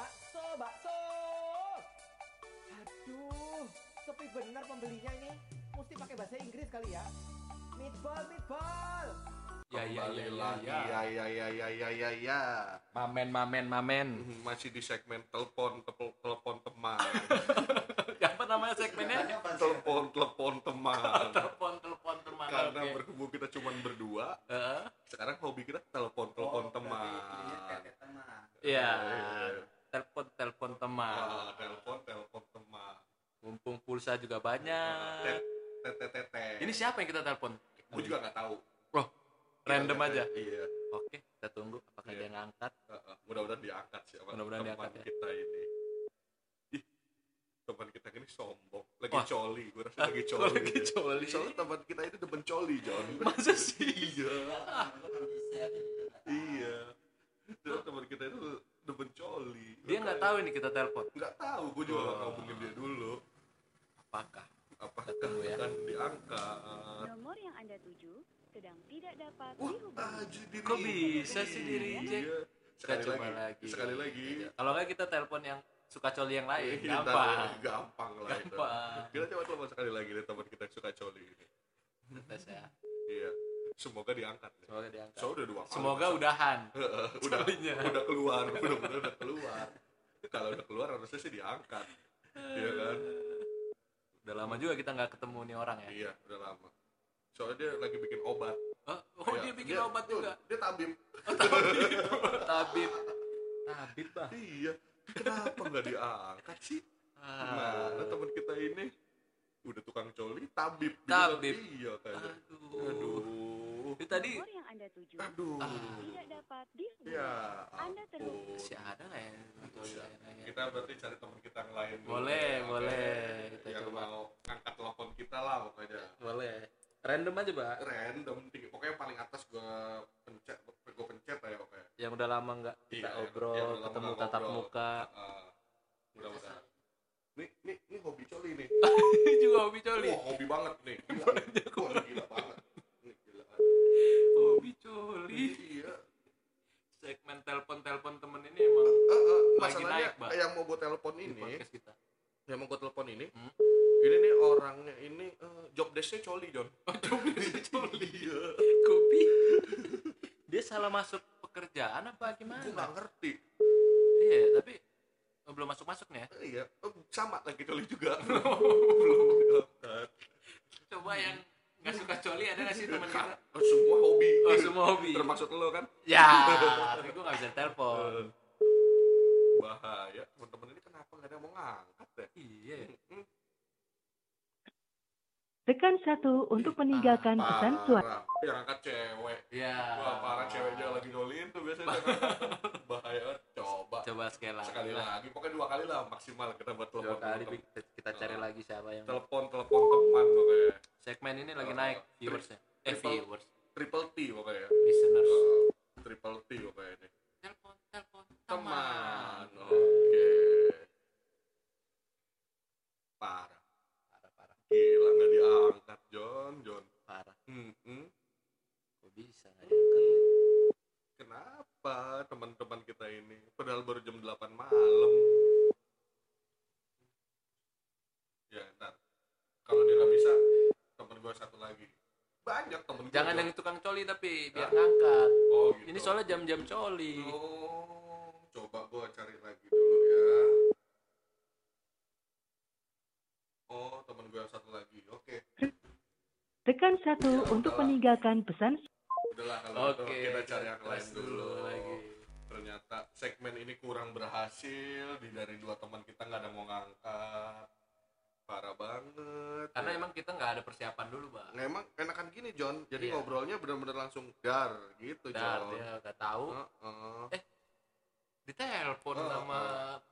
Bakso, bakso. Aduh, sepi bener pembelinya ini. Mesti pakai bahasa Inggris kali ya. Meatball, meatball. Ya ya ya ya lagi ya. ya ya ya ya ya ya ya Mamen mamen mamen. masih di segmen telepon telepon teman Apa namanya segmennya? telepon telepon teman Telepon telepon teman. karena berhubung kita cuma berdua Heeh. sekarang hobi kita telepon telepon teman Iya. Telepon telepon teman. Ah, telepon telepon teman Mumpung pulsa juga banyak. tete tete Ini siapa yang kita telepon? gue juga nggak tahu Oh, random aja. iya Oke, kita tunggu apakah Iya. dia ngangkat. Mudah-mudahan diangkat sih sama Mudah-mudahan diangkat ya. kita ini teman kita ini sombong lagi Wah. coli gue rasa lagi coli lagi coli? soalnya teman kita itu demen coli John Masa sih? iya iya Terus teman kita itu coli Dia nggak tahu ini kita telepon. nggak tahu gue juga nggak Wah. ngomongin dia dulu Apakah? apakah tunggu ya. akan diangkat Nomor yang Anda tuju sedang tidak dapat wah dihubungi. Kok bisa sih di reject? iya. Sekali coba lagi. lagi. sekali lagi Iya. Kalau nggak kita telepon yang suka coli yang lain. Iya, Gampang. gampang lah itu. Gampang. kita coba telepon sekali lagi deh teman kita suka coli ini Tes ya. iya semoga diangkat ya. Semoga diangkat. so udah dua kali Semoga udahan. udah Colinya. udah keluar udah udah, udah keluar kalau udah keluar harusnya sih diangkat iya kan Udah lama juga kita nggak ketemu nih orang ya. iya udah lama soalnya dia lagi bikin obat Oh, oh Iya, dia bikin obat juga. dia tabib Tabib. Tabib bah. iya kenapa nggak diangkat sih Ah. Nah, teman kita ini udah tukang coli, tabib. Tabib. Iya kan. Aduh. Aduh. Itu tadi Nomor yang Anda tuju Aduh. Ah. tidak dapat dihubungi. Ya. Anda terhubung. ampun. masih ada nggak ya? Kita berarti cari teman kita yang lain. dulu. Boleh, Oke. boleh. Kita yang coba. mau angkat telepon kita lah pokoknya. Boleh. Random aja, Pak. Random, tinggi. pokoknya yang paling atas gua pencet, gua pencet ya oke. Yang udah lama nggak kita Iya, obrol, yang lama ketemu nggak tatap ngobrol. muka. Uh, mudah-mudahan. Nih, nih, nih hobi coli nih. juga hobi coli. Wah, hobi banget nih. Gila. Wah, gila banget. Hobi coli. Iya. Segmen telepon-telepon temen ini emang Eh, eh, Lagi masalahnya naik, Mbak. yang mau gue telepon ini, kita. yang mau gue telepon ini, Hmm? ini nih orangnya ini eh, job desknya coli John. Oh, coli coli. Iya. Kopi. Dia salah masuk pekerjaan apa gimana? Gue nggak ngerti. Iya, tapi oh, belum masuk-masuk nih ya. Eh, iya, Eh, sama lagi coli juga. Coba yang nggak suka coli ada nggak sih teman kita? Eh, semua hobi. Oh, semua hobi. Termasuk lo kan? Ya, tapi gue nggak bisa telepon. Bahaya. Teman-teman ini kenapa nggak ada yang mau ngangkat ya? Iya. Tekan satu untuk meninggalkan pesan suara. Yang angkat cewek. Iya. Wah, parah ceweknya lagi nyolin tuh biasanya. Bahaya. banget. Coba. Coba sekali lagi. Sekali lagi. Pokoknya dua kali lah maksimal kita buat Dua telepon. kali telepon. kita, kita cari lagi siapa yang telepon telepon teman pokoknya segmen ini lagi naik viewersnya. Eh triple- viewers, triple T pokoknya listeners. Uh, triple T pokoknya ini Telepon, telepon, teman teman. oke parah Parah, parah, gila nggak diangkat John John parah. hmm, hmm. Kok bisa nggak diangkat? nih? Kenapa teman-teman kita ini padahal baru jam 8 malam ya ntar kalau dia nggak bisa temen gue satu lagi banyak temen Jangan yang tukang coli tapi biar ngangkat. oh gitu Ini soalnya jam-jam coli. Oh, coba gua cari lagi dulu ya. Oh, temen gua yang satu lagi. Oke, Tekan satu Ya, untuk meninggalkan pesan Oke, kita cari yang lain dulu. lagi. Ternyata segmen ini kurang berhasil. Di dari dua teman kita nggak ada mau ngangkat. Parah banget. Karena Ya. emang kita nggak ada persiapan dulu, Bang. Nah, emang enakan gini John. Jadi Iya. ngobrolnya benar-benar langsung dar gitu Dar, John. dia nggak tahu. Heeh. Ditelepon Oh, sama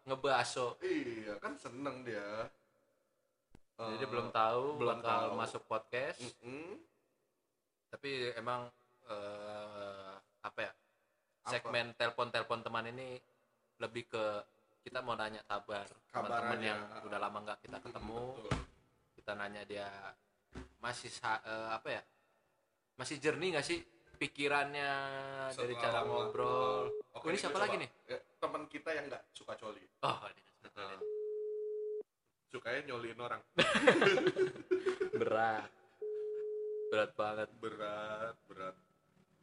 ngebaso. Iya, kan seneng dia. Jadi Eh, dia belum tahu belum bakal tahu. masuk podcast. mm-mm. Tapi emang eh, apa ya? Segmen telepon-telepon teman ini lebih ke kita mau nanya kabar teman-teman yang udah lama nggak kita ketemu. Betul. Kita nanya dia masih eh, apa ya? Masih jernih nggak sih pikirannya dari Setelah cara lama. ngobrol Oh, ini siapa coba. lagi nih? Ya, teman kita yang nggak suka coli. oh ini Nah, sukanya nyoliin orang. berat berat banget Berat, berat.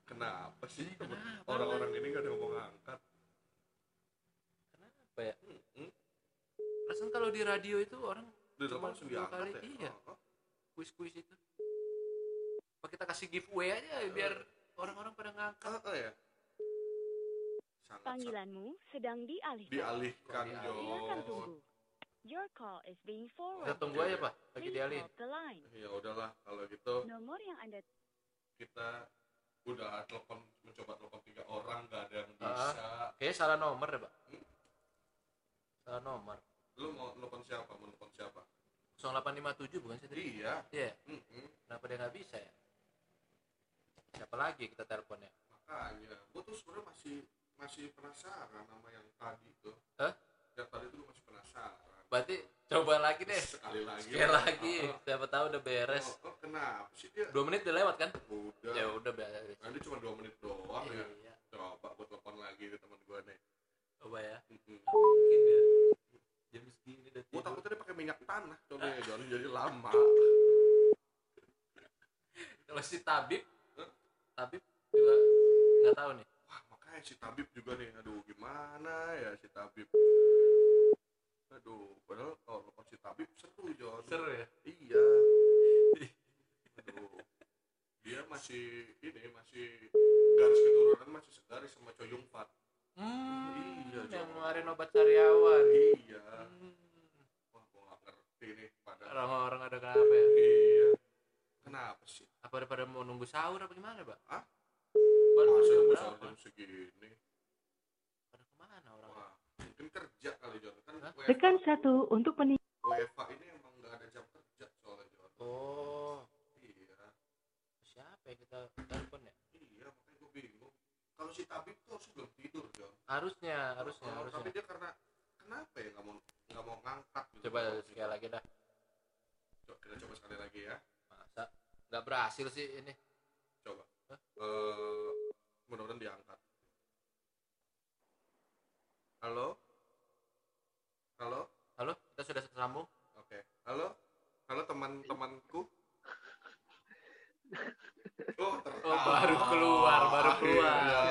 Kenapa sih kenapa? orang-orang ini nggak ada yang mau ngangkat? apa ya Hmm, perasaan kalau di radio itu orang Di Cuma dua diangkat kali, ya? iya. Oh, oh. kuis kuis itu apa kita kasih giveaway aja ya, biar orang-orang pada ngangkat Ah, ah, ya. Sangat, Panggilanmu sedang dialihkan. dialihkan, Silakan Jon. tunggu. Your call is being kita forwarded. tunggu aja pak lagi dialih. Ya udahlah kalau gitu Nomor yang Anda kita udah telepon mencoba telepon tiga orang nggak ada yang Ah. bisa. kayaknya salah nomor deh pak Hmm? salah nomor Lu mau telepon siapa? Mau telepon siapa? 0857 bukan sih tadi Iya. iya Mm-mm. kenapa dia nggak bisa ya siapa lagi kita teleponnya Makanya, gua tuh sebenarnya masih masih penasaran sama yang tadi tuh. Hah? Yang tadi tuh masih penasaran. berarti coba lagi deh Sekali lagi. sekali lagi Oh, siapa tahu udah beres oh, oh, kenapa sih dia? dua menit udah lewat kan Udah. ya udah beres Nanti cuma dua menit doang ya. iya Coba gua telepon lagi ke teman gua nih. coba ya mungkin ya jam segini udah tidur takutnya dia pakai minyak tanah coba ya, Jon. jadi lama. kalau si tabib Hah? tabib juga nggak tahu nih Wah, makanya si Tabib juga nih. Aduh, gimana ya si Tabib? Aduh, padahal kalau telepon si Tabib seru, Jon. seru ya Iya. Aduh. Dia masih ini masih garis keturunan masih segaris sama Coyung Fat. hmm, Iya, yang ngeluarin obat sariawan Iya. Hmm, Wah, gua nggak ngerti nih pada. orang-orang ada kenapa ya Iya. Kenapa sih? apa daripada mau nunggu sahur apa gimana pak Hah? baru Masa nunggu sahur jam segini? pada ke mana orang Wah, mungkin kerja kali Jon. Kan Tekan satu untuk peni- WFH ini emang nggak ada jam kerja soalnya Jon. oh Iya. siapa ya kita telepon ya Iya, makanya gue bingung. Kalau si Tabib tuh harusnya belum tidur, Jon. harusnya harusnya Oh, harusnya Tapi dia karena kenapa ya nggak mau nggak mau ngangkat? gitu. coba sekali lagi dah Coba, kita coba sekali lagi ya. masa nggak berhasil sih ini Coba. Eh, mudah-mudahan diangkat. Halo? Halo? halo kita sudah tersambung Oke. Halo? Halo teman-temanku? Oh, Oh, baru keluar, baru keluar. Iya.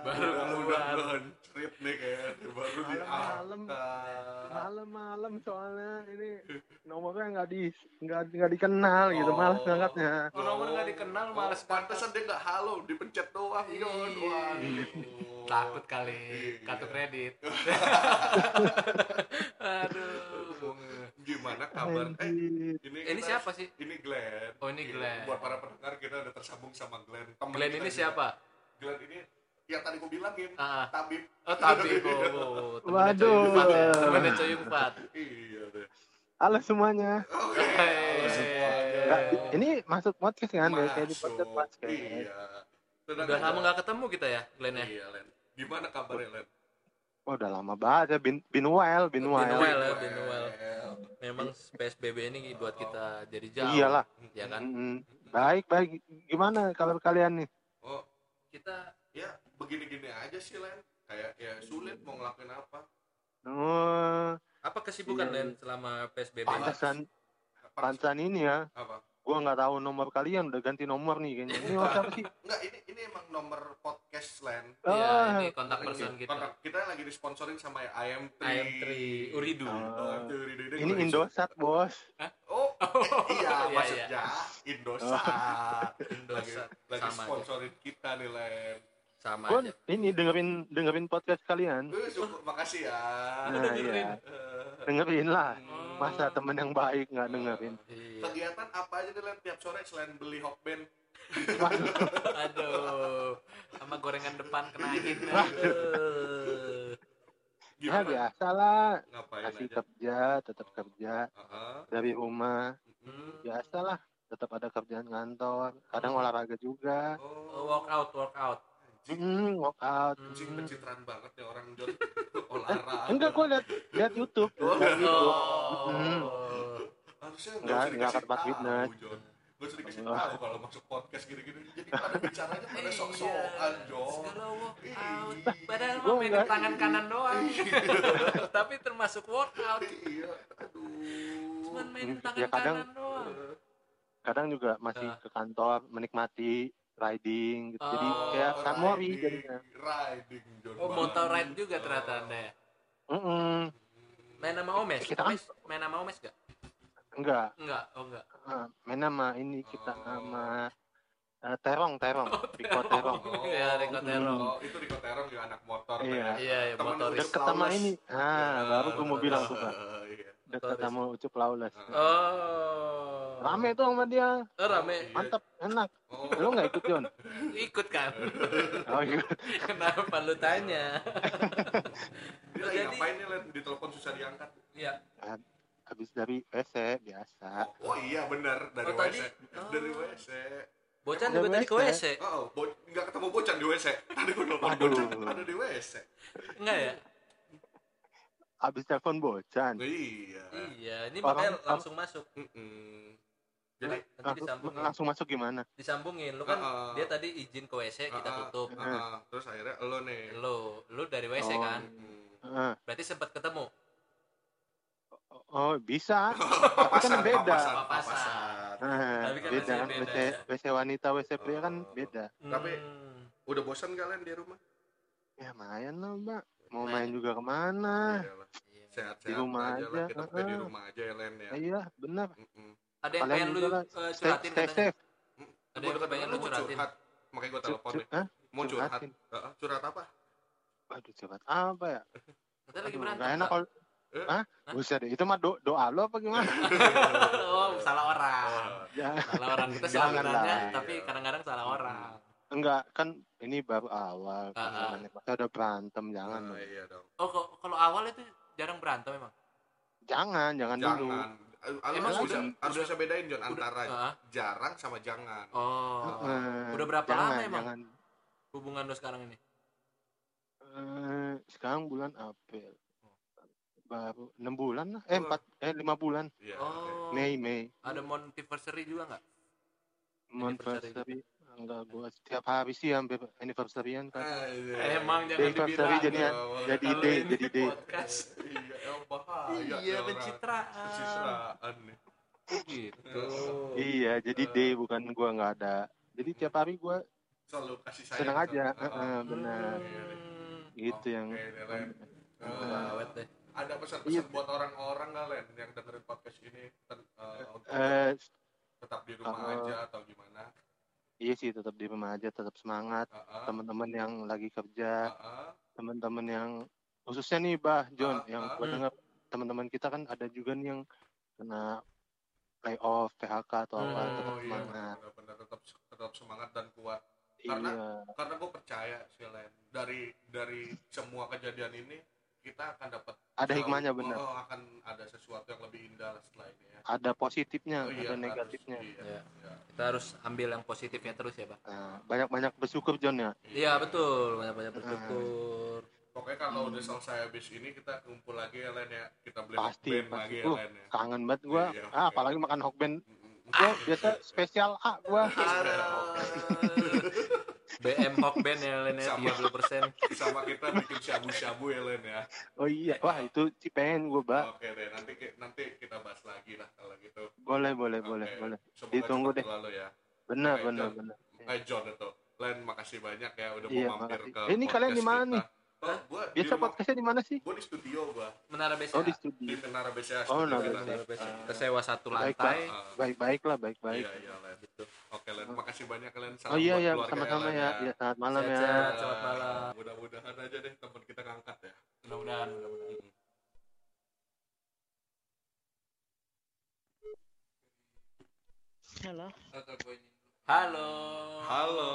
Baru Udah- keluar. Trip nih kayaknya baru Malam-malam. diangkat. malam-malam soalnya ini nomornya nggak di nggak nggak dikenal gitu Oh. malas ngangkatnya Oh, nomor nggak dikenal, males Oh, pantesan dia nggak halo dipencet doang Iya. Waduh. takut kali Iya. kartu kredit aduh gimana kabar eh ini ini kita- siapa sih ini Glenn Oh, ini Iya, Glenn. buat para pendengar kita udah tersambung sama Glenn Temen Glenn ini juga. siapa Glenn ini yang tadi gue bilangin ah tabib. Oh tabib. Oh, oh temennya Waduh. Ya temennya Fat iya deh. Halo semuanya. Oke halo semuanya. Nggak, ini masuk podcast kan ya kayak di Masuk. podcast podcast. Iya. Udah lama nggak ketemu kita ya Glenn ya? Iya Len. Gimana kabarnya Len? Oh udah lama banget ya bin bin well bin Been well well ya, been well. memang PSBB ini buat kita jadi jauh iyalah. ya kan? Mm, baik baik. Gimana kabar kalian nih? Oh kita ya begini-gini aja sih Len kayak ya sulit mau ngelakuin apa oh apa kesibukan Iya. Len selama PSBB pantesan pantesan ini ya apa gua nggak tahu nomor kalian udah ganti nomor nih kayaknya ini WhatsApp sih enggak ini ini emang nomor podcast Len Iya, Ah. ini kontak person kita. Kontak- kita lagi disponsorin sama IM3 IM3 Uridu. Oh, Oh. itu Uridu ini juga Indosat bos Oh, eh, iya Iya, maksudnya Indosat. lagi Indosat. lagi aja. sponsorin kita nih Len. Sama gua aja. ini dengerin dengerin podcast kalian Eh, syukur, makasih ya. nah iya Eh, dengerin lah Oh. masa temen yang baik nggak dengerin Iya. kegiatan apa aja Len tiap sore selain beli hokben? Aduh. Sama gorengan depan kena angin. Aduh. ya Gimana? biasa lah Ngapain aja? kerja tetap kerja Aha. dari rumah Hmm. biasa lah tetap ada kerjaan kantor kadang olahraga juga Oh, Oh, workout, hmm, workout Anjing Hmm. pencitraan banget nih orang John. Olahraga. enggak gua liat liat YouTube Oh, liat YouTube Oh. Harusnya Nggak- usah nggak dikasih tempat fitness. John. Gak usah dikasih Oh. tahu kalau masuk podcast gini-gini. Jadi pada bicaranya pada Iya. sok-sokan Jo Segala walk Ih. out. Padahal mainin enggak. tangan kanan doang. Tapi termasuk workout. iya aduh Cuman mainin Ya, tangan kadang- kanan doang. kadang juga masih Ah. ke kantor menikmati riding gitu jadi Oh, kayak samori riding, jadinya riding John Oh, motor ride juga ternyata Anda ya. Mm-mm. Main sama Omes? Kita kan- Omes? Main sama Omes gak? enggak Enggak, oh enggak. Ah, main nama ini kita Oh. nama eh, terong terong Riko terong Oh, Iya, Rico Terong. Oh, itu Rico Terong juga anak motor Iya. ya. Iya, iya, deket sama Lawless. ini ah baru gue mau bilang tuh pak Iya. Motoris. sama ucup laules Oh. rame tuh sama dia Oh, rame. Iya. mantap enak Oh. lu nggak ikut John Ikut kan? oh iya Kenapa lu tanya? Dia lagi Jadi- ngapain nih, Len? Ditelepon susah diangkat. Iya. habis dari WC biasa Oh, oh iya benar dari Oh, tadi? WC. Oh. Dari WC. Bocan juga tadi ke WC. WC. Oh, bo- nggak ketemu bocan di WC. Tadi gue telepon Aduh. bocan ada di WC. Enggak ya? Habis telepon bocan Iya. Iya, ini Orang- makanya langsung masuk. Mm-mm. Jadi Nanti langsung, disambungin. langsung masuk gimana Disambungin. Lu kan Heeh. dia tadi izin ke WC, kita tutup. ah, ah. terus akhirnya lo nih. Lu, lu dari WC Oh. kan? Mm. Heeh. Berarti sempat ketemu. oh bisa kan beda. papasan, Papasan. papasan. Tapi kan beda masih kan beda WC, ya. WC wanita WC pria kan Oh. beda Tapi-. Udah bosan kalian di rumah? ya main lah mbak mau Main. main juga ke mana Iyalah. Iya. Sehat-sehat Di rumah aja, lah. aja, Kita udah di rumah aja ya, Len ya. iya benar Mm-mm. ada yang pengen lu lah, eh, stay, curatin stay safe Ada yang pengen lu mau curatin. curhat. Makanya gue telepon nih. Hah? Mau curhat. Curhatin. Heeh, curhat apa? Aduh curhat apa ya Katanya lagi berantem. nggak enak kalau Eh? Hah? Buset deh, itu mah do doa lo apa gimana? oh, salah orang. ya, Salah orang kita sih Jangan sebenarnya, lah. tapi kadang-kadang salah orang. Enggak, kan ini baru awal. Ah, ah. Masa udah berantem, jangan Oh, dong. iya dong. Oh, kok- kalau awal itu jarang berantem emang. Jangan, jangan, dulu. Jangan. Harus Emang bisa, udah- harus udah- bisa bedain John udah- antara ah. jarang sama jangan. Oh. Eh, Udah berapa jangan, lama emang? Jangan. Hubungan lo sekarang ini? Eh, sekarang bulan April. Baru enam bulan lah. Eh, empat, eh lima bulan. Iya. Oh. Mei, Mei. Ada montiversary juga nggak? Anniversary. Enggak, gua setiap hari sih hampir anniversary-an kan. Eh, Emang jangan Anniversary jadi Kalau ide, jadi ide. podcast. Iya, bahaya. Iya, pencitraan. Pencitraan nih. Gitu. Iya, jadi D bukan gua nggak ada. Jadi tiap hari gua Selalu kasih sayang. senang aja. Heeh. Benar. Gitu yang ada pesan-pesan Iya. buat orang-orang Len yang dengerin podcast ini eh, untuk eh tetap di rumah eh, aja atau gimana? Iya sih tetap di rumah aja, tetap semangat. Heeh. Teman-teman yang lagi kerja, Heeh. teman-teman yang khususnya nih Bah John Ah, yang ah. gua Hmm. dengar teman-teman kita kan ada juga nih yang kena layoff, PHK atau apa, Hmm, tetap Oh iya, semangat. benar-benar tetap tetap semangat dan kuat. Karena- Iya, Karena gue percaya sih Len dari dari semua kejadian ini kita akan dapat ada hikmahnya benar. Oh, akan ada sesuatu yang lebih indah lah setelah ini ya. Ada positifnya, Oh, iya, ada harus. negatifnya. Iya, Iya. iya. Kita harus ambil yang positifnya terus ya, Pak. Nah, banyak-banyak bersyukur John ya. Iya, betul. Banyak-banyak bersyukur. Pokoknya kalau udah selesai habis ini kita kumpul lagi ya Len ya. Kita beli Pasti, band pasti. lagi ya Uh, Len ya. Kangen banget gua. Iya, ah, apalagi makan hokben. Gua biasa spesial A gua. BM Hawk Band ya, Len ya, Sama. 30%. Sama kita bikin syabu-syabu ya Len ya. Oh iya, wah itu pengen gua, Bah. Oke deh, nanti nanti kita bahas lagi lah kalau gitu. Boleh, boleh, Oke. boleh, boleh. Semoga Ditunggu deh. berlalu ya. Benar, benar, John. benar. Eh John itu. Len makasih banyak ya udah Iya, mau mampir makasih. ke Eh, ini kalian di mana nih? Oh, gua di Biasa rumah- podcastnya di mana sih? Gua di studio gua. Menara BCA. Oh di Di studio. Menara BCA. Oh, studio Menara. BCA. BCA. Kita sewa satu Baik, lantai. Ah, Baik-baik lah, baik-baik. Iya, iya, Len. Gitu. Oke, Len. Makasih banyak Len. Salam Oh iya, buat iya, keluarga sama-sama Len, ya. Iya, selamat malam ya. Selamat malam. Mudah-mudahan aja deh teman kita ngangkat ya. Mudah-mudahan, mudah-mudahan. Halo, Halo. Halo.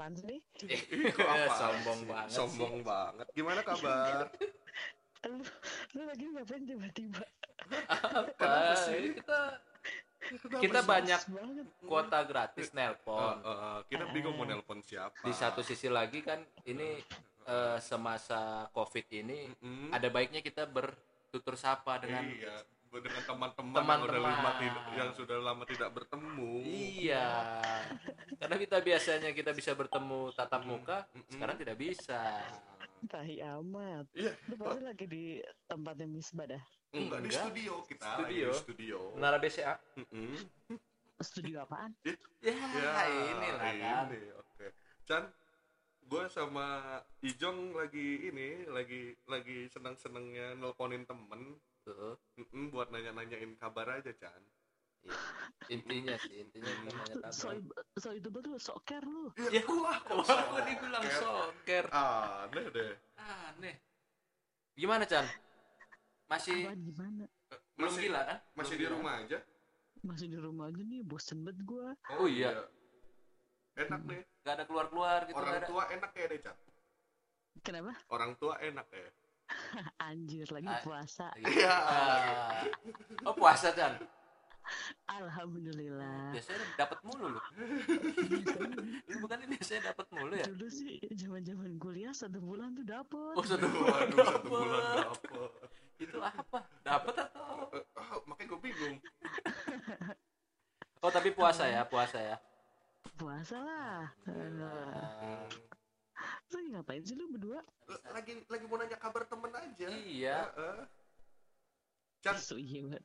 Apaan sih? Kok apa? Sombong banget. sih. Sombong banget. Gimana kabar? Lu, lu lagi ngapain tiba-tiba? Apa? sih? Kita kita banyak banget. kuota gratis nelpon. eh, kita bingung mau nelpon siapa. Di satu sisi lagi kan ini eh, semasa Covid ini Mm-mm. ada baiknya kita bertutur sapa dengan Iya. Dengan teman-teman yang udah lama tidak yang sudah lama tidak bertemu Iya. Karena kita biasanya kita bisa bertemu tatap muka, Mm-mm. sekarang tidak bisa. tahi amat iya pasti lagi di tempatnya Misbah dah enggak di Enggak. studio kita lagi Studio. di studio Menara BCA. Mm-mm. studio apaan Ya, ya inilah kan. ini oke Chan gue sama Ijong lagi ini lagi lagi senang senangnya nelponin temen Tuh. Mm-mm, buat nanya-nanyain kabar aja Chan Iya. Intinya sih, intinya nanya so, so itu betul so care lu Ya, wah Wah, kok dibilang soker. aneh deh Aneh. Gimana, Chan? Masih apaan gimana belum masih gila kan? masih Belum di gila. rumah aja masih di rumah aja nih bosen banget gua Oh, iya. enak deh Gak ada keluar-keluar gitu, orang tua enak ya deh Chan kenapa orang tua enak ya anjir lagi Ah. puasa Iya. Oh, puasa, Chan. alhamdulillah Biasanya dapat mulu lu. Lu bukan biasanya dapat mulu ya? dulu sih zaman zaman kuliah satu bulan tuh dapet Oh, satu bulan. satu bulan dapet. Itu apa? Dapat atau? Eh, ah, makanya gue bingung. Oh, tapi puasa ya, puasa ya. puasa lah Ah, lu lagi ngapain sih lu berdua Lagi lagi mau nanya kabar temen aja. Iya. Heeh. Chan, so iya banget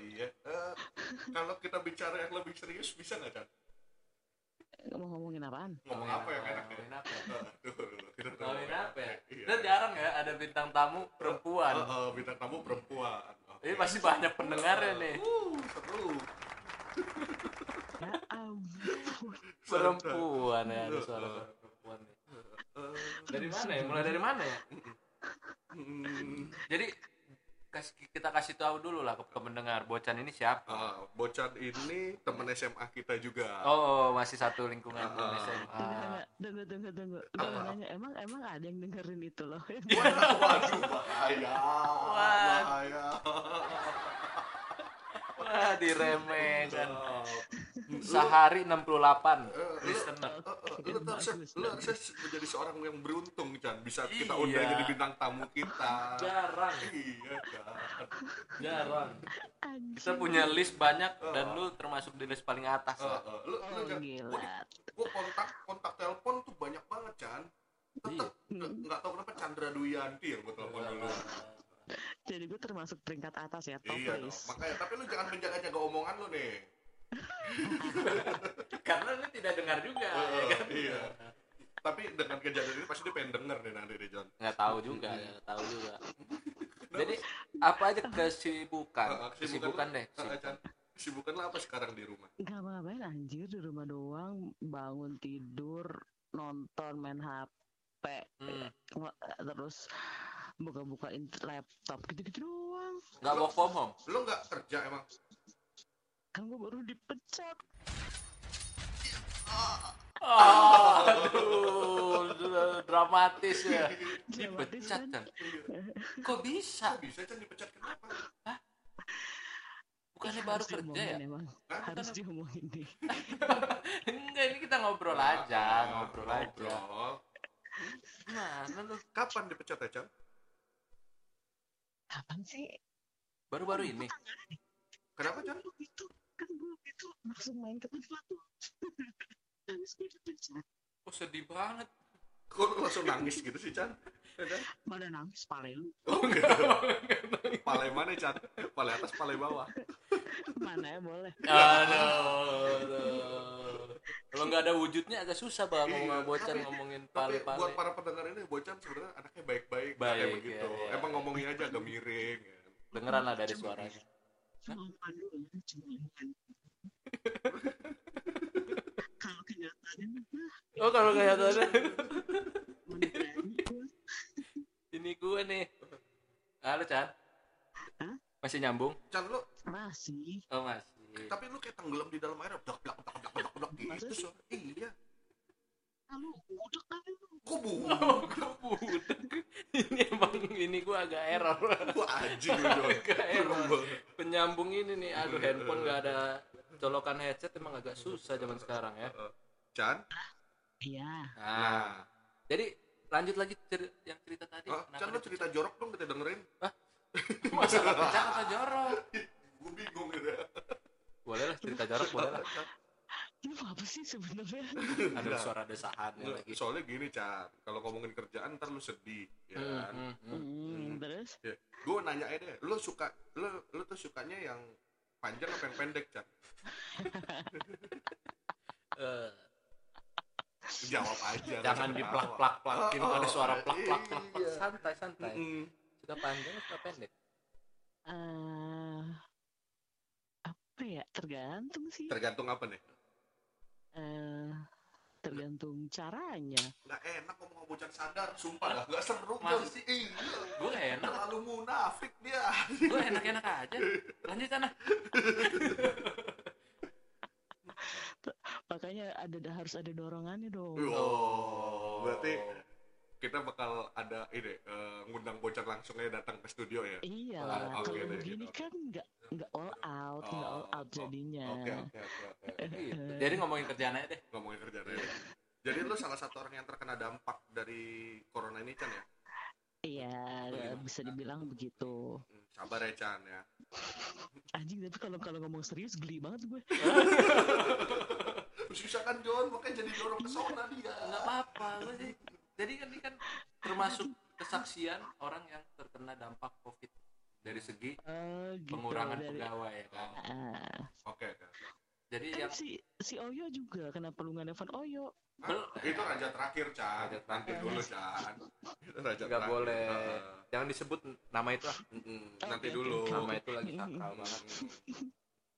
iya, iya. Eh, kalau kita bicara yang lebih serius bisa nggak Chan? mau ngomongin apaan Ngomong apa yang enak ya? Ngomongin apa ya? Kita Ngomongin apa ya? Iya. Itu jarang ya ada bintang tamu perempuan. Oh, oh, bintang tamu perempuan. Oke. Ini pasti banyak pendengarnya nih. Uh, seru. ya ampun Perempuan ya, ada suara perempuan nih. Eh, Dari mana ya? Mulai dari mana ya? hmm, Jadi kasih kita kasih tahu dulu lah ke, pendengar bocan ini siapa. ah, Bocan ini temen SMA kita juga. Oh, masih satu lingkungan Ah, ah. SMA. tunggu tunggu tunggu nanya emang emang ada yang dengerin itu loh Waduh, bahaya. Wah. Bahaya. Wah, diremehkan. Sehari 68 Eh, listener. Eh, eh, lu Bagus, lu menjadi seorang yang beruntung Chan. Bisa kita undang Iya. jadi bintang tamu kita. Jarang, iya Chan. Jarang. Kita punya list banyak dan lu termasuk di list paling atas Eh, eh, lu lu oh gua, gua kontak kontak telepon tuh banyak banget Chan. Tetep Iya. nggak nggak tahu kenapa Chandra Duyanti yang gua telepon dulu. Jadi gue termasuk peringkat atas ya top iya list. Makanya tapi lu jangan menjaga-jaga omongan lu nih Karena lu tidak dengar juga. Eh, ya eh, kan? iya tapi dengan kejadian ini pasti dia pengen denger nih nanti deh John Nggak tahu juga, nggak tahu juga. Jadi apa aja kesibukan? Kesibukan deh. Eh, eh, kesibukan lu apa sekarang di rumah nggak apa ngapain anjir di rumah doang bangun tidur nonton main HP Hmm. terus buka-buka laptop gitu-gitu doang Nggak work from home. lu nggak kerja emang kan gue baru dipecat Oh, aduh, sudah dramatis ya. Dipecat kan? kan? Kok bisa? Kok bisa Chan dipecat kenapa Bukannya Harus baru kerja ya? emang Hah? harus diomongin nih Enggak, ini kita ngobrol aja, ngobrol aja. Gimana lu? Kapan dipecat ya, Chan? kapan sih Baru-baru ini. Kenapa, Chan? Lu itu kan gue itu langsung main ke tempat tuh habis gue dipecat Oh, sedih banget. Kok lu langsung nangis gitu sih, Chan? Ya, pada nangis pale lu Oh, enggak. Palai mana, Chan? Palai atas, palai bawah. mana ya boleh Aduh, aduh. Kalau nggak ada wujudnya agak susah bang ngomong Iya, sama bocan tapi- ngomongin Tapi pale-pale. buat para pendengar ini, Bocan sebenarnya anaknya baik-baik. nggak Baik, kayak begitu. iya, iya. Emang ngomongnya aja agak miring. ya. Dengeran lah dari suaranya. Cuma ya cuma omongan kalau kenyataannya Oh kalau gua. ini gue nih. Halo Chan. Hah? Masih nyambung? Chan, lu, masih Oh masih. tapi lu kayak tenggelam di dalam air. Blak, blak, blak, blak, blak, blak, gitu. suara. Iya. lalu udah kan lu Kok? Oh, gue budak. ini emang ini gue agak error. Gua anjing lu, John. Agak error nyambung ini nih aduh handphone nggak ada colokan headset emang agak susah zaman sekarang ya. Oh, Chan? Iya. Nah, nah, jadi lanjut lagi cer yang cerita tadi. Oh, Chan lo cerita? jorok dong kita dengerin. Hah? masa cerita jorok? Gue bingung gitu ya. boleh lah cerita jorok boleh lah. Lu apa sih sebenarnya? Ada Enggak. suara Nggak, lagi. soalnya gini Chan kalau ngomongin kerjaan ntar lu sedih ya Hmm, kan hmm, hmm. Hmm, terus gue nanya aja deh lu suka lu lu tuh sukanya yang panjang apa yang pendek Chan Eh, jawab aja jangan di plak plak plakin Oh, ada suara plak plak plak plak. iya. santai santai Mm-mm. suka panjang suka pendek eh apa ya? Tergantung sih. tergantung apa nih Eh tergantung caranya. nggak enak ngomong sama bocah sadar sumpah dah nggak seru Jon. sih? iya gue enak terlalu munafik dia gue enak enak aja lanjut sana Makanya ada harus ada dorongannya dong. oh berarti kita bakal ada ini eh, ngundang bocah langsungnya datang ke studio ya Iya Ah, lah, kalau deh, begini oke. kan nggak nggak all out, nggak all Oh, out oh, jadinya. oke oke oke Gitu. jadi ngomongin kerjaan aja deh ngomongin kerjaan aja jadi lu salah satu orang yang terkena dampak dari corona ini Chan ya Iya, Bagaimana? bisa dibilang begitu. Hmm, sabar ya Chan ya Anjing tapi kalau kalau ngomong serius geli banget gue. susah kan John makanya jadi dorong ke sana dia nggak apa-apa gue sih jadi kan ini kan termasuk kesaksian orang yang terkena dampak covid dari segi Eh, gitu, pengurangan dari- pegawai ya kan Ah, oke oke jadi kan yang si si Oyo juga kenapa lu nggak nelfon Oyo? Hah? itu raja terakhir Chan Raja nanti terakhir. dulu Chan Itu raja nggak terakhir. boleh Heeh. jangan disebut nama itu ah Mm-mm, Oke, nanti oke, dulu oke. nama itu lagi sakral banget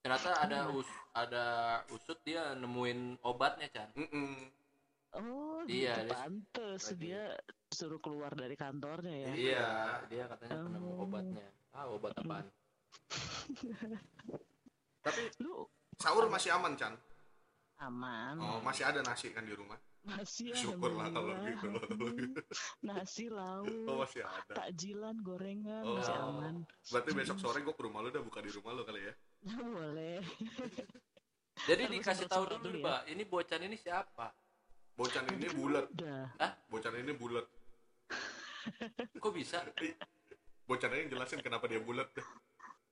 ternyata ada us ada usut dia nemuin obatnya Chan Mm-mm. Oh, Iya, gitu dia- pantes lagi- dia suruh keluar dari kantornya ya. iya dia katanya penemu Oh. obatnya ah obat apaan tapi Lu sahur masih aman Chan aman. oh masih ada nasi kan di rumah Masih syukurlah kalau gitu kalau gitu Nasi lauk, oh masih ada takjilan, gorengan Oh. masih aman. berarti besok sore gue ke rumah lu udah buka di rumah lu kali ya Boleh. jadi Harus dikasih tahu dulu ya. Mbak, ini bocan ini siapa bocan ini Kan bulat Udah. bocan ini bulat kok bisa bocan ini jelasin kenapa dia bulat. Deh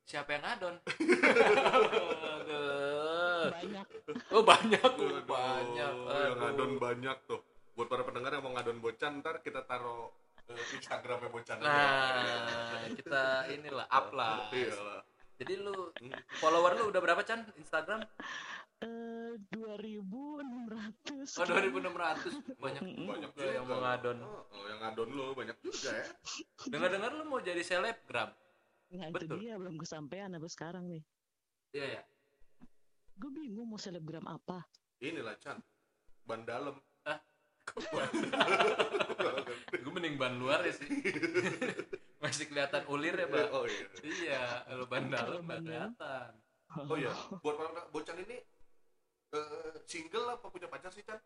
siapa yang ngadon? Aduh. Banyak. oh banyak. Oh, Aduh, banyak yang Aduh. ngadon banyak tuh. Buat para pendengar yang mau ngadon bocan ntar kita taruh eh, Instagramnya bocan aja. nah kita inilah up lah. Iya lah. Jadi lu follower lu udah berapa Chan? Instagram Eh, 2600. oh 2600 banyak banyak juga yang mau ngadon. Oh, oh, yang ngadon lu banyak juga ya. Dengar dengar lu mau jadi selebgram. Nah, itu Betul. dia belum kesampaian sampai sekarang nih. iya ya Gue bingung mau selebgram apa. inilah Chan. Ban dalam. Ban gue mending ban luar ya sih. Masih kelihatan ulir ya mbak oh iya. Iya kalau ban dalam kelihatan. Oh iya. Buat para pendengar, bocan ini eh, single apa punya pacar sih Chan?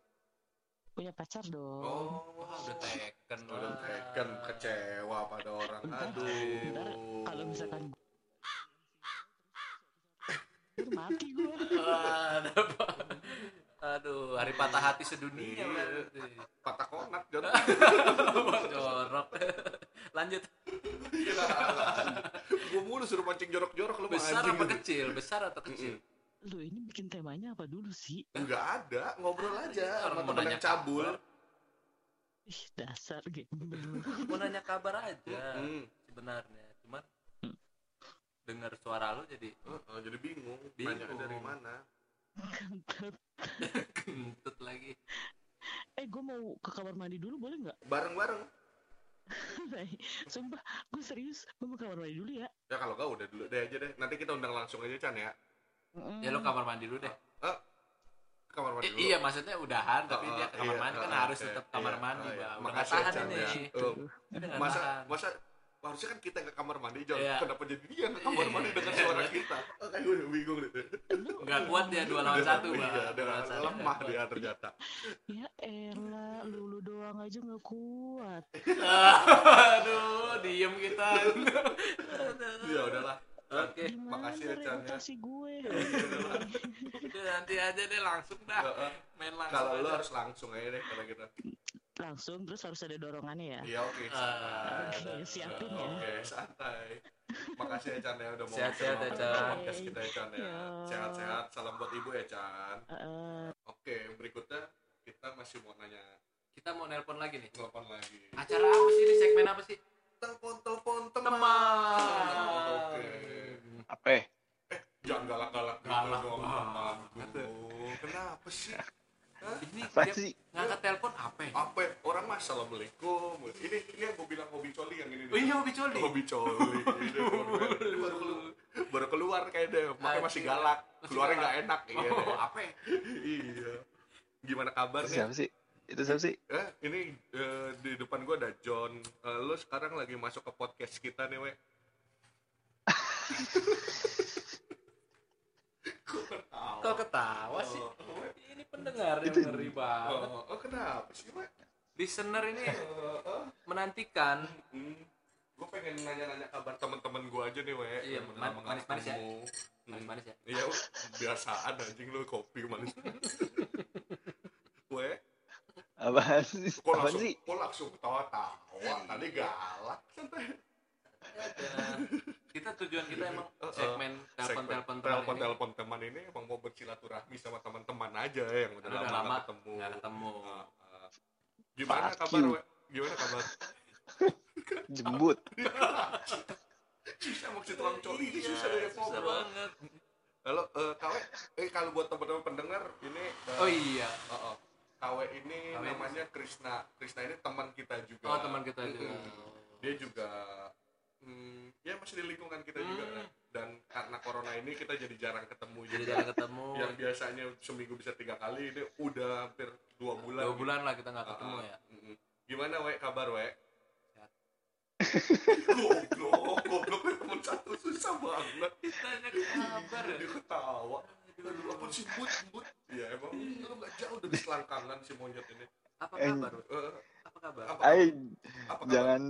Punya pacar dong. oh Wah, udah teken udah wah. teken kecewa pada orang. Bentar, aduh. Bentar, kalau misalkan mati gue. Wah, ada apa? aduh hari patah hati sedunia Iya. patah konak Wah, jorok. Lanjut. Gue mulu suruh mancing jorok-jorok lu besar apa kecil? Besar atau kecil Lu ini bikin temanya apa dulu sih? Enggak ada, ngobrol aja Orang sama nanya yang cabul. kabar. Ih, dasar gembel. mau nanya kabar aja Hmm. sebenarnya cuman dengar suara lu jadi Heeh, jadi bingung, Bingung. nanya dari mana. Kentut. kentut lagi Eh, gue mau ke kamar mandi dulu boleh nggak? Bareng-bareng. Sumpah, gue serius. Gue mau ke kamar mandi dulu ya. Ya kalau kau udah dulu deh aja deh. Nanti kita undang langsung aja Chan ya. Ya lu kamar mandi dulu deh Eh, ke kamar mandi I- iya maksudnya udahan tapi Oh, dia ke kamar iya, mandi kan oh, harus tetap kamar iya, mandi oh, iya. bang udah Makasih ya, tahan Chan, ini ya. Masa masa harusnya kan kita ke kamar mandi. Iya. Kenapa jadi dia ke kamar mandi dengan suara kita? Kayak gue udah bingung deh. nggak kuat dia dua lawan satu bang Iya, lawan lemah dia ternyata. Ya elah, lulu doang aja nggak kuat. aduh diem kita Ya udahlah. Oke makasih ya, Chan, ya. gue? Udah, nanti aja deh langsung dah Heeh. main langsung Kalau lu harus langsung aja deh kalau kita. Langsung terus harus ada dorongannya ya. Iya oke. Ah, santai. Oke, siapin ya. Oke, santai. makasih ya Chan ya udah mau Sehat-sehat ya, Chan. podcast kita ya Chan ya sehat-sehat salam buat ibu ya Chan oke berikutnya kita masih mau nanya Kita mau nelpon lagi nih. telepon lagi Acara apa sih ini? Segmen apa sih? telepon telepon teman Teman. oke Apa? ya? jangan galak-galak gitu Galak dong kenapa sih Hah? Ini Apa sih? ngangkat telepon apa? ya? apa ya? orang mah assalamualaikum ini ini yang gue bilang hobi coli yang ini Oh iya hobi coli. hobi coli Ini baru keluar baru keluar kayak deh makanya masih galak keluarnya nggak enak iya Oh, apa? ya? iya gimana kabar Itu nih siapa sih? Itu siapa sih? eh ini eh, di depan gue ada John Eh, lu sekarang lagi masuk ke podcast kita nih we Kok ketawa sih? Oh, Ini pendengar yang ngeri banget. oh, oh, kenapa sih we Listener ini Eh, eh, menantikan. hmm, gue pengen nanya-nanya kabar teman-teman gue aja nih we Iya, manis-manis ya. Hmm. Manis-manis ya. Iya, biasaan anjing lu kopi manis. we Apaan sih? kok langsung sih? kok langsung ketawa-tawa tadi galak santai kita tujuan kita emang segmen telepon-telepon teman telepon ini. telepon teman ini emang mau bersilaturahmi sama teman-teman aja ya yang udah lama, lama nggak ketemu nggak ketemu. Ah, ah. gimana Fuck kabar you. we? gimana kabar Jembut. susah maksud tukang coli ini Iya, susah ya susah banget. kalau eh, kawe eh kalau buat teman-teman pendengar ini eh, Oh iya. oh, oh. kawe ini Kawe namanya Krisna Krisna ini teman kita juga Oh teman kita juga. Dia juga hmm, ya masih di lingkungan kita juga Hmm. kan. dan karena corona ini kita jadi jarang ketemu Jadi juga jarang ketemu. yang biasanya seminggu bisa tiga kali ini udah hampir dua bulan Dua bulan lah kita nggak ketemu Ah, ya. gimana we kabar we Sehat. goblok goblok teman satu susah banget Ditanya kabar ya. dia ketawa Aduh, apa sih but but ya emang lu nggak jauh dari selangkangan si monyet ini Apa Eh, kabar? Wei? Eh, Apa kabar? apa Ay, apa kabar? jangan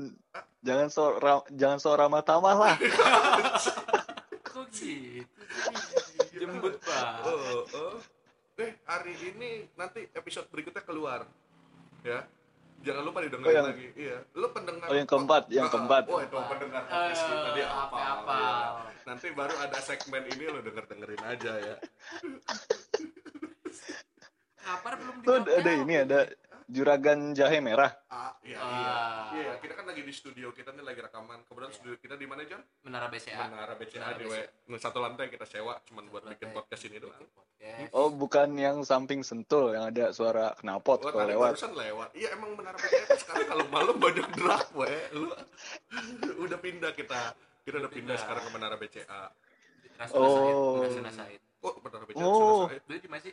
jangan so ra- jangan so ramah tamah lah. Kok gitu? sih? Jembut banget. Eh, eh. eh hari ini nanti episode berikutnya keluar ya jangan lupa didengerin Oh, yang- lagi iya lu pendengar Oh, yang keempat, yang Ah, keempat. oh itu pendengar podcast kita dia Eh, apa apa-apa. nanti baru ada segmen ini lu denger dengerin aja ya Kabar belum Tuh ada ini ada juragan jahe merah. ah iya Ah. iya iya kita kan lagi di studio kita nih lagi rekaman kebetulan studio kita di mana John Menara BCA. Menara BCA Menara di BCA. W satu lantai kita sewa cuman buat Lantai. bikin podcast ini doang podcast. Oh, bukan yang samping sentul yang ada suara knalpot Oh, kalau lewat. barusan lewat. Iya emang Menara BCA kan sekarang kalau malam banyak drag, we. Lu udah pindah kita. Kita udah pindah Pindah. sekarang ke Menara BCA. Rasuna Oh. Said. Rasuna Said. Oh, Menara BCA Oh. di mana sih?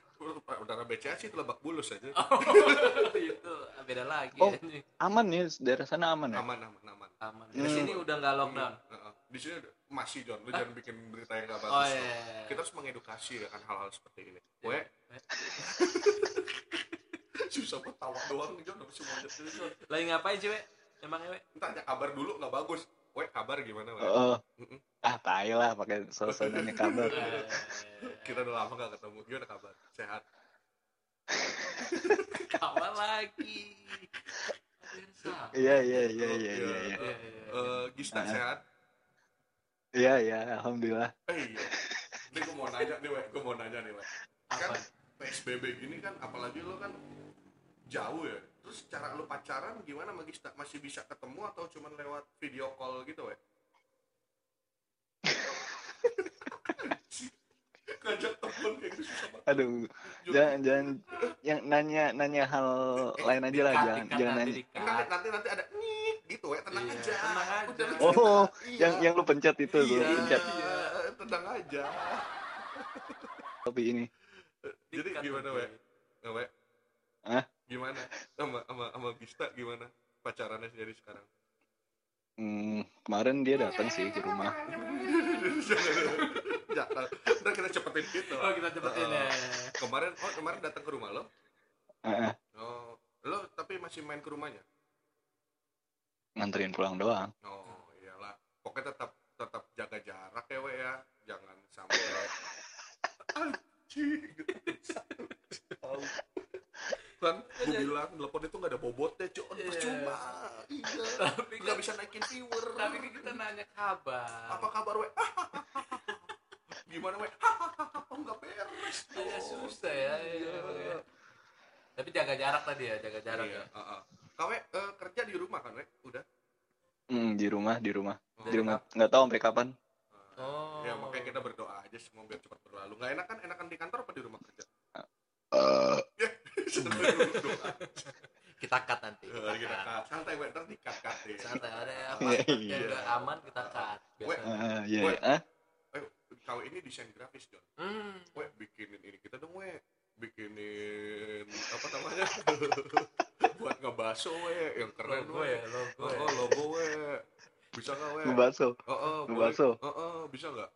BCA sih itu lebak bulus aja. Oh, itu beda lagi. Oh. anjing. Aman nih daerah sana aman ya. Aman, aman, aman. Aman. Hmm. Di sini udah nggak lockdown. Heeh. Di sini udah- masih John, lu jangan bikin berita yang gak Oh bagus. iya. dong. Kita harus mengedukasi ya kan hal-hal seperti ini. We, susah banget tawa doang nih John, apa sih monyet ini, John. Lagi ngapain sih, we? Emangnya, we? Tanya kabar dulu nggak bagus. We, kabar gimana, we? Oh, Mm-mm. ah tai lah pakai sosok nanya kabar. Eh, Kita udah lama gak ketemu. Gimana kabar? Sehat? kawan lagi. Iya iya iya iya iya. iya. Iya, iya, iya. Eh, Gista Ah. sehat? Iya iya alhamdulillah. Eh iya. Ini gue mau nanya nih, we. Gue mau nanya nih, we. Kan Apa? PSBB gini kan, apalagi lo kan jauh ya. Terus cara lo pacaran gimana sama Gista? Masih bisa ketemu atau cuma lewat video call gitu, we? Ngajak temen kayak gitu susah banget. Aduh, jangan jangan yang nanya nanya hal lain aja lah jangan dikat, jangan nanti nanya. Nanti, nanti, nanti ada nyik gitu, we. Tenang Iya, aja. tenang aja. Lu Oh, cerita. Iya. yang yang lu pencet itu lu iya, pencet. iya, tenang aja. Tapi ini Jadi gimana, we? Nggak, we? Hah? Gimana? Sama sama sama Gista gimana? Pacarannya sendiri sekarang? hmm, kemarin dia datang sih ke rumah. Jangan. Udah kita cepetin gitu. Oh, kita cepetin ya. Kemarin oh kemarin datang ke rumah lo? Heeh, Oh, lo tapi masih main ke rumahnya? nganterin pulang doang. Oh, iyalah. Pokoknya tetap tetap jaga jarak ya, we ya. Jangan sampai anjing. Kan gue bilang telepon itu nggak ada bobotnya cok Iya. percuma iya Tapi nggak kan- bisa naikin viewer Tapi kan kita nanya kabar. apa kabar we gimana we oh nggak beres Iya, Cok. susah ya. iya, iya. Tapi jaga jarak tadi ya, jaga jarak iya ya. uh-uh. kawe eh, kerja di rumah kan we udah Hmm, di rumah, di rumah. Oh, Di rumah. Nggak tahu sampai kapan. Oh. ya makanya kita berdoa aja semua biar cepat berlalu nggak enak kan enakan di kantor apa di rumah kerja Eh, Doa. Kita cut nanti. Eh, Kita kita cut. cut. santai we ntar di cut cut deh Santai ada ya. Iya, Pas iya. yang udah aman kita cut. Weh. Biasanya. eh, iya, Woi. iya. Ah, eh kalau ini desain grafis John Hmm. we bikinin ini kita dong we bikinin apa namanya buat ngebaso we yang keren Logo we ya, logo oh, ya. oh, logo we bisa nggak we ngebaso. oh, oh. Ngebaso. oh, oh, bisa nggak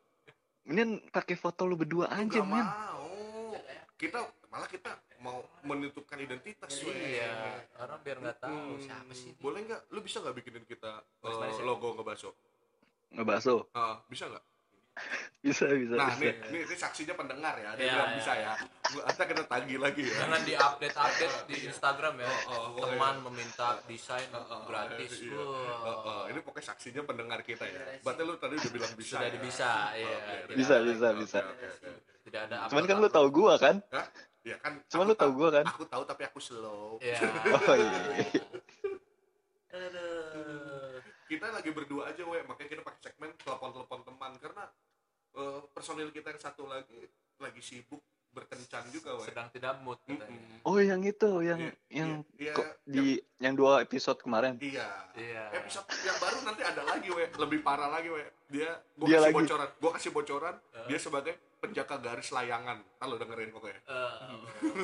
Ini pakai foto lu berdua aja, men. mau kita malah kita mau menentukan identitas Iya, orang biar nggak tahu Hmm, siapa sih. ini. boleh nggak lu bisa nggak bikinin kita Manis eh, ya? logo ngebaso Ngebaso. Ah, bisa nggak Bisa, bisa, nah bisa. nih, nih ini saksinya pendengar ya dia Iya, bilang iya. bisa ya kita tagih lagi ya Jangan di update update di Instagram ya. Oh, oh, boleh. Teman meminta desain Oh, oh, gratis. iya. Oh, oh, ini pokoknya saksinya pendengar kita ya. Berarti lu tadi udah bilang bisa. Sudah ya? bisa, iya. Oke, Tidak Bisa, bisa, bisa. oke, oke. Tidak ada Cuman kan lu tahu gua kan? Hah? Ya kan. Cuman aku lu tahu gua kan? Aku tahu tapi aku slow. Iya. Oh iya. Aduh. Kita lagi berdua aja, we. Makanya kita pakai segmen telepon-telepon teman karena eh, personil kita yang satu lagi lagi sibuk berkencan juga, we. Sedang tidak mood katanya. Mm-mm. Oh, yang itu, yang Iya, yang kok iya, di yang dua episode kemarin. Iya. Iya. Episode yang baru nanti ada lagi, we. Lebih parah lagi, we. Dia gua Dia kasih lagi. bocoran. Gua kasih bocoran. Dia sebagai penjaga garis layangan. Kalau dengerin pokoknya. Eh,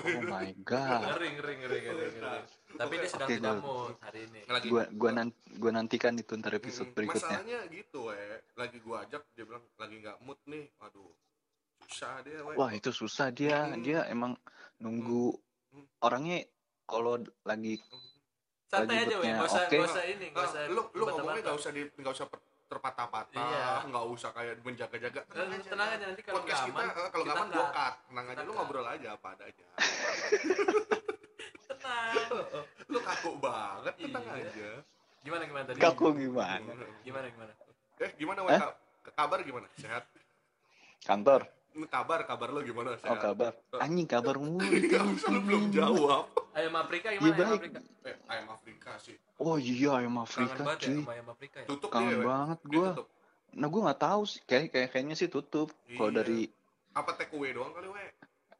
Oh my god. ngeri ngeri ngeri ngeri ngeri. Tapi dia sedang Oke, tidak mood hari ini. Lagi Gua gua nan gua nantikan itu ntar episode Mm, berikutnya. Masalahnya gitu, we. Lagi gua ajak dia bilang lagi nggak mood nih. Aduh. Susah dia, we. Wah, itu susah dia. Mm. Dia emang nunggu Mm. orangnya kalau lagi Santai lagi aja, weh. Nggak usah, oke. nggak usah ini, nggak Ah, usah. lu lu ngomongnya nggak usah di nggak usah per- terpatah-patah, Iya. nggak usah kayak menjaga-jaga. Eh, Tenang aja nanti kalau Podcast nggak kita aman. eh, kalau nggak aman gua cut. Tenang aja lu ngobrol aja apa adanya. Tenang. lu kaku banget, tenang Iya. aja. Gimana gimana tadi? kaku gimana? Gimana gimana? Eh, gimana? Ka- Kabar gimana? Sehat? Kantor. Kabar, kabar lu gimana? Oh, Sehat? kabar. Anjing kabar mulu. Nggak usah, lu belum jawab. Ayam Afrika gimana ayam baik. Afrika? Eh, ayam Afrika sih. Oh iya, ayam Kangen Afrika, banget ya cuy. sama ayam Afrika ya. Tutup Kangen dia, we. banget tutup. Nah, gua nggak tahu sih. Kayak kayak kayaknya sih tutup. Kalau Iya. dari Apa take away doang kali, we?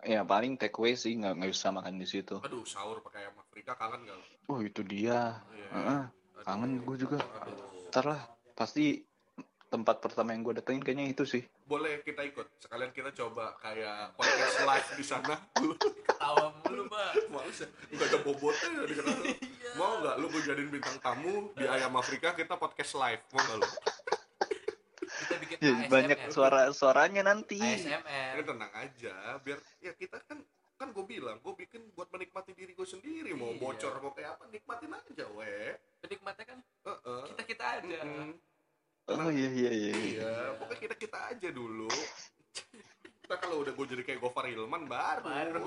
ya paling take away sih nggak nggak bisa makan di situ. Aduh, sahur pakai ayam Afrika kangen gak? Oh itu dia. Iya. Heeh. Aduh. kangen gua juga. Aduh. Ntar lah, pasti tempat pertama yang gue datengin kayaknya itu sih. Boleh kita ikut. Sekalian kita coba kayak podcast live di sana. Ketawa mulu, Pak. Males ya? Gak ada bobotnya ya dikenal. Iya. Mau nggak lu gue jadiin bintang tamu di Ayam Afrika kita podcast live. Mau nggak lu? Kita bikin Ya, ASMR. banyak suara suaranya nanti. ASMR. Ya tenang aja. Biar ya kita kan kan gue bilang gue bikin buat menikmati diri gue sendiri mau Iya. bocor mau kayak apa nikmatin aja we Penikmatnya kan Heeh. kita kita aja. Mm-mm. Oh iya iya iya. iya. iya pokoknya kita kita aja dulu kita kalau udah gue jadi kayak Gofar Hilman baru, Baru.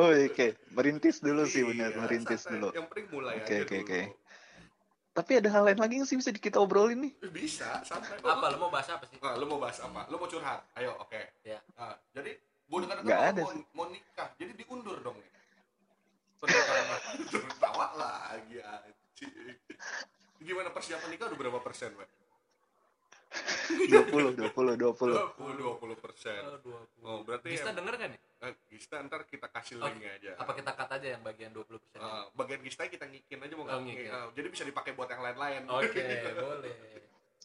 Oh iya, oke, merintis dulu sih Iya, benar, merintis santai. dulu. yang penting mulai Oke, aja oke, dulu oke. Tapi ada hal lain lagi nggak sih bisa kita obrolin nih? Eh, bisa santai Apa lo mau bahas apa sih? Nah, lu mau bahas apa? Lu mau curhat? Ayo, oke. Ya. Nah, jadi gue dengar dengar ada mau, sih. mau nikah, jadi diundur dong. Pernikahan tertawa lagi anjing. Gimana persiapan nikah udah berapa persen, Wek? 20, 20, 20. 20 persen. Oh, 20. Oh, berarti Gista yang- denger kan nih? Nah, Gista ntar kita kasih Oh, linknya aja. Apa kita cut aja yang bagian 20%? Ah, bagian Gista kita ngikin aja mau nggak? Oh, ngikin. Ah, jadi bisa dipakai buat yang lain-lain. Oke, boleh.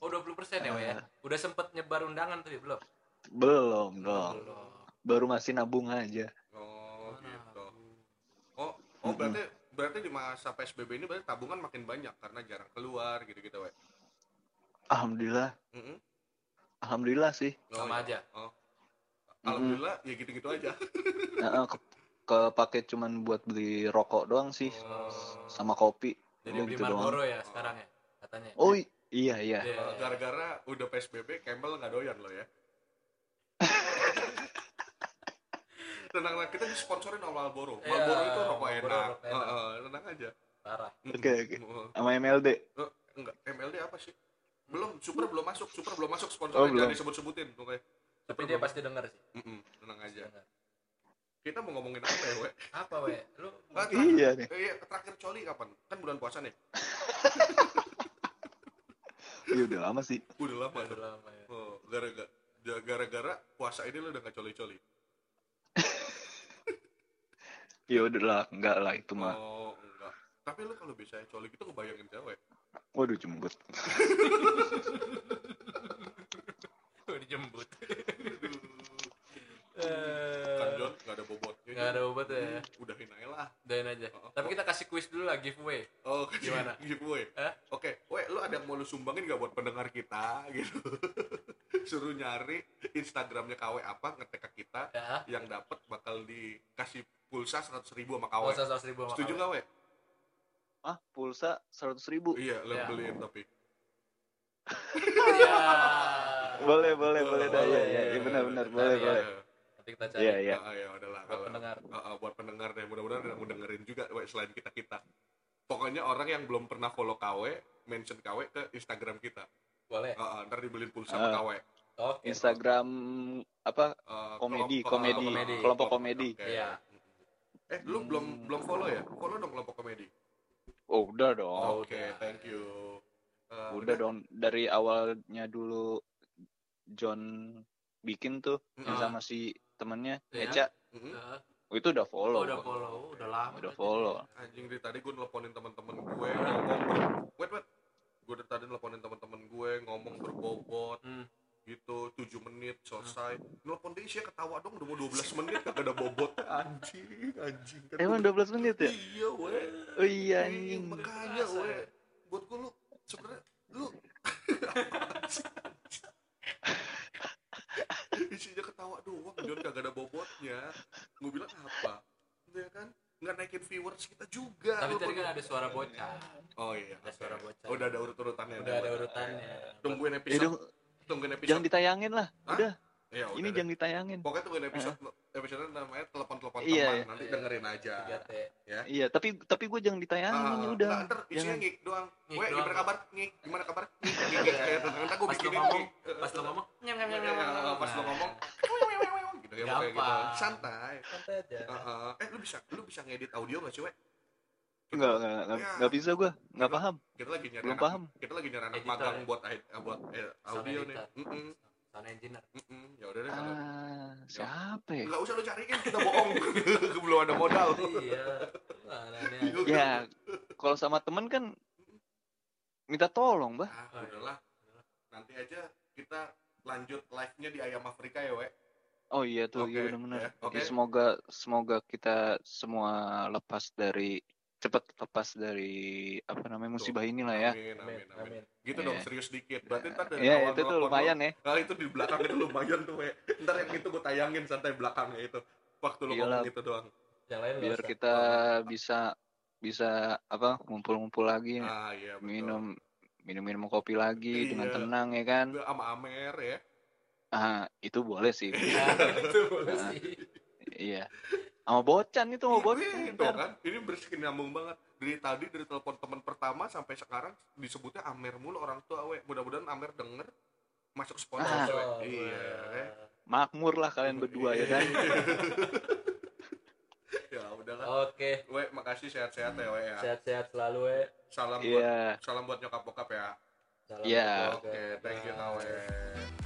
Oh, 20% ya, Wei, ya? Udah sempet nyebar undangan tuh ya, belum? Belum dong. Belum. Baru masih nabung aja. Oh, gitu. Oh, oh berarti berarti di masa PSBB ini berarti tabungan makin banyak karena jarang keluar gitu-gitu, Wek. Alhamdulillah, Mm-mm. alhamdulillah sih. Oh, Sama iya. aja. Oh. Alhamdulillah ya gitu-gitu aja. Nah, ke kepake cuman buat beli rokok doang sih, Oh. sama kopi. Jadi Udah beli gitu doang. Marlboro ya sekarang ya, katanya. Oh i- iya iya. Iya. Oh, Gara-gara udah PSBB, Campbell nggak doyan lo ya. tenang tenang kita disponsorin sama Marlboro Iya, Marlboro itu rokok Marlboro enak rokok enak. Heeh, tenang aja Parah. Oke, oke. Heeh. Sama MLD. Eh, enggak MLD apa sih belum super belum masuk super belum masuk Oh, sponsornya belum. jangan disebut-sebutin pokoknya Tapi dia pasti denger sih. Mm-mm, tenang aja Denger. kita mau ngomongin apa ya we Apa we? Lu Ah, Iya nih. eh, iya, terakhir coli kapan kan bulan puasa nih Iya udah lama sih. udah lama udah tuh. lama ya. Oh, gara-gara gara-gara puasa ini lo udah gak coli-coli Ya udah lah, enggak lah itu mah. oh enggak tapi lo kalau biasanya coli gitu ngebayangin cewek Waduh jembut. Udah dijemput. kan John gak ada bobotnya Gak ada obat ya. udahin aja lah Udahin aja. Oh, oh. Tapi kita kasih quiz dulu lah giveaway. Oh, Gimana? giveaway. Hah? Oke, we, lu ada yang mau lu sumbangin gak buat pendengar kita gitu? Suruh nyari Instagramnya KW apa, ngetek ke kita, Ya. yang dapat bakal dikasih pulsa 100 ribu sama KW. Oh, seratus ribu sama Setuju gak, we? Ah, pulsa 100 ribu. Iya, lu Ya. beliin tapi. Iya. Boleh, boleh, boleh dah. Boleh, Iya, iya, iya, benar, benar. Boleh, ya. boleh. Nanti kita cari. Iya, iya. Ah, ya udahlah. Buat kalau- pendengar. Ah, ah, buat pendengar deh, mudah-mudahan ada yang mau dengerin juga we, selain kita-kita. Pokoknya orang yang belum pernah follow KW, mention KW ke Instagram kita. Boleh. Ah, ntar dibeliin pulsa sama Ah. KW. Oke. Instagram apa? Ah, Komedi, kelompok- komedi, komedi. kelompok komedi. Oke. Iya. Eh, lu belum belum follow ya? Follow dong kelompok komedi. Oh, udah dong. Oh, Oke, udah. thank you. Eh, udah dong dari awalnya dulu John bikin tuh yang Ah. sama si temennya Iya. Eca oh, itu udah follow Oh, udah follow, udah lama. udah follow Anjing dari tadi gue nelponin teman-teman gue yang ngomong. Wait, wait. Gue dari tadi nelponin teman-teman gue ngomong berbobot Hmm. gitu 7 menit selesai. Nelpon dia isinya ketawa dong udah mau 12 menit kagak ada bobot. Anjing, anjing. Kan emang gua- 12 menit ya Iya, we. Oh iya Iya, anjing. makanya we. ya? Buat gue lu sebenarnya lu. Isinya ketawa doang John. Kagak ada bobotnya. Gue bilang apa? Ya kan? Nggak naikin viewers kita juga. Tapi tadi kan ada suara bocah. oh iya Ada suara bocah. udah ada urut-urutannya. Udah ada urutannya. tungguin Eh, episode dong, tungguin episode jangan ditayangin lah. Udah. Ya, ini jangan ditayangin. Pokoknya tungguin episode episode namanya telepon-telepon Iya, teman. Iya. nanti dengerin aja. 3T. Iya tapi tapi gue jangan ditayangin Ah, ya udah. nggak, ntar isinya jangan. ngik doang. Doang. gimana kabar? Ngik, gimana kabar? Ngik, ngik, Ntar gue Pas lo bikinin ngomong, ngik. pas lo ngomong, nyam nyam nyam Iya, pas lo ngomong gitu ya pokoknya gitu santai. Santai aja. Eh lu bisa lu bisa ngedit audio nggak sih we nggak nggak nggak Ya. nggak bisa gue nggak paham. kita lagi nyari Belum anak, paham. kita lagi nyari anak magang ya? buat buat eh, audio nih Sound engineer. mm-mm. ya udah deh kalau ah siapa ya? Nggak usah lu cariin kita bohong. Belum ada modal. Iya. Ya kalau sama temen kan minta tolong bah. Ah udahlah. Nanti aja kita lanjut live nya di ayam Afrika ya we oh iya tuh Oke, iya benar-benar ya, oke. Ya, semoga semoga kita semua lepas dari cepat lepas dari apa namanya musibah inilah ya amin amin amin Amin. gitu Iya. dong serius dikit berarti ntar dari ya awal itu tuh lumayan lu- ya Nah itu di belakang itu lumayan tuh we. Ntar yang itu gue tayangin santai belakangnya itu Waktu lu ngomong itu doang Yang lain biar usah. kita bisa bisa apa ngumpul-ngumpul lagi Ah iya betul minum minum-minum kopi lagi dengan Iya. tenang ya kan sama Amer ya ah itu boleh sih Ya, itu boleh Ah. sih. iya sama bocan itu mau bocan Iya, itu kan Ini berkesinambung banget Dari tadi dari telepon teman pertama sampai sekarang Disebutnya Amer mulu orang tua we Mudah-mudahan Amer denger Masuk sponsor Ah. we. Oh, Iya makmur lah kalian berdua ya kan Ya udahlah Oke. We makasih sehat-sehat ya we ya Sehat-sehat selalu ya. Salam buat iya Salam buat nyokap bokap ya Salam Iya. buat Oke keluarga. thank you kawe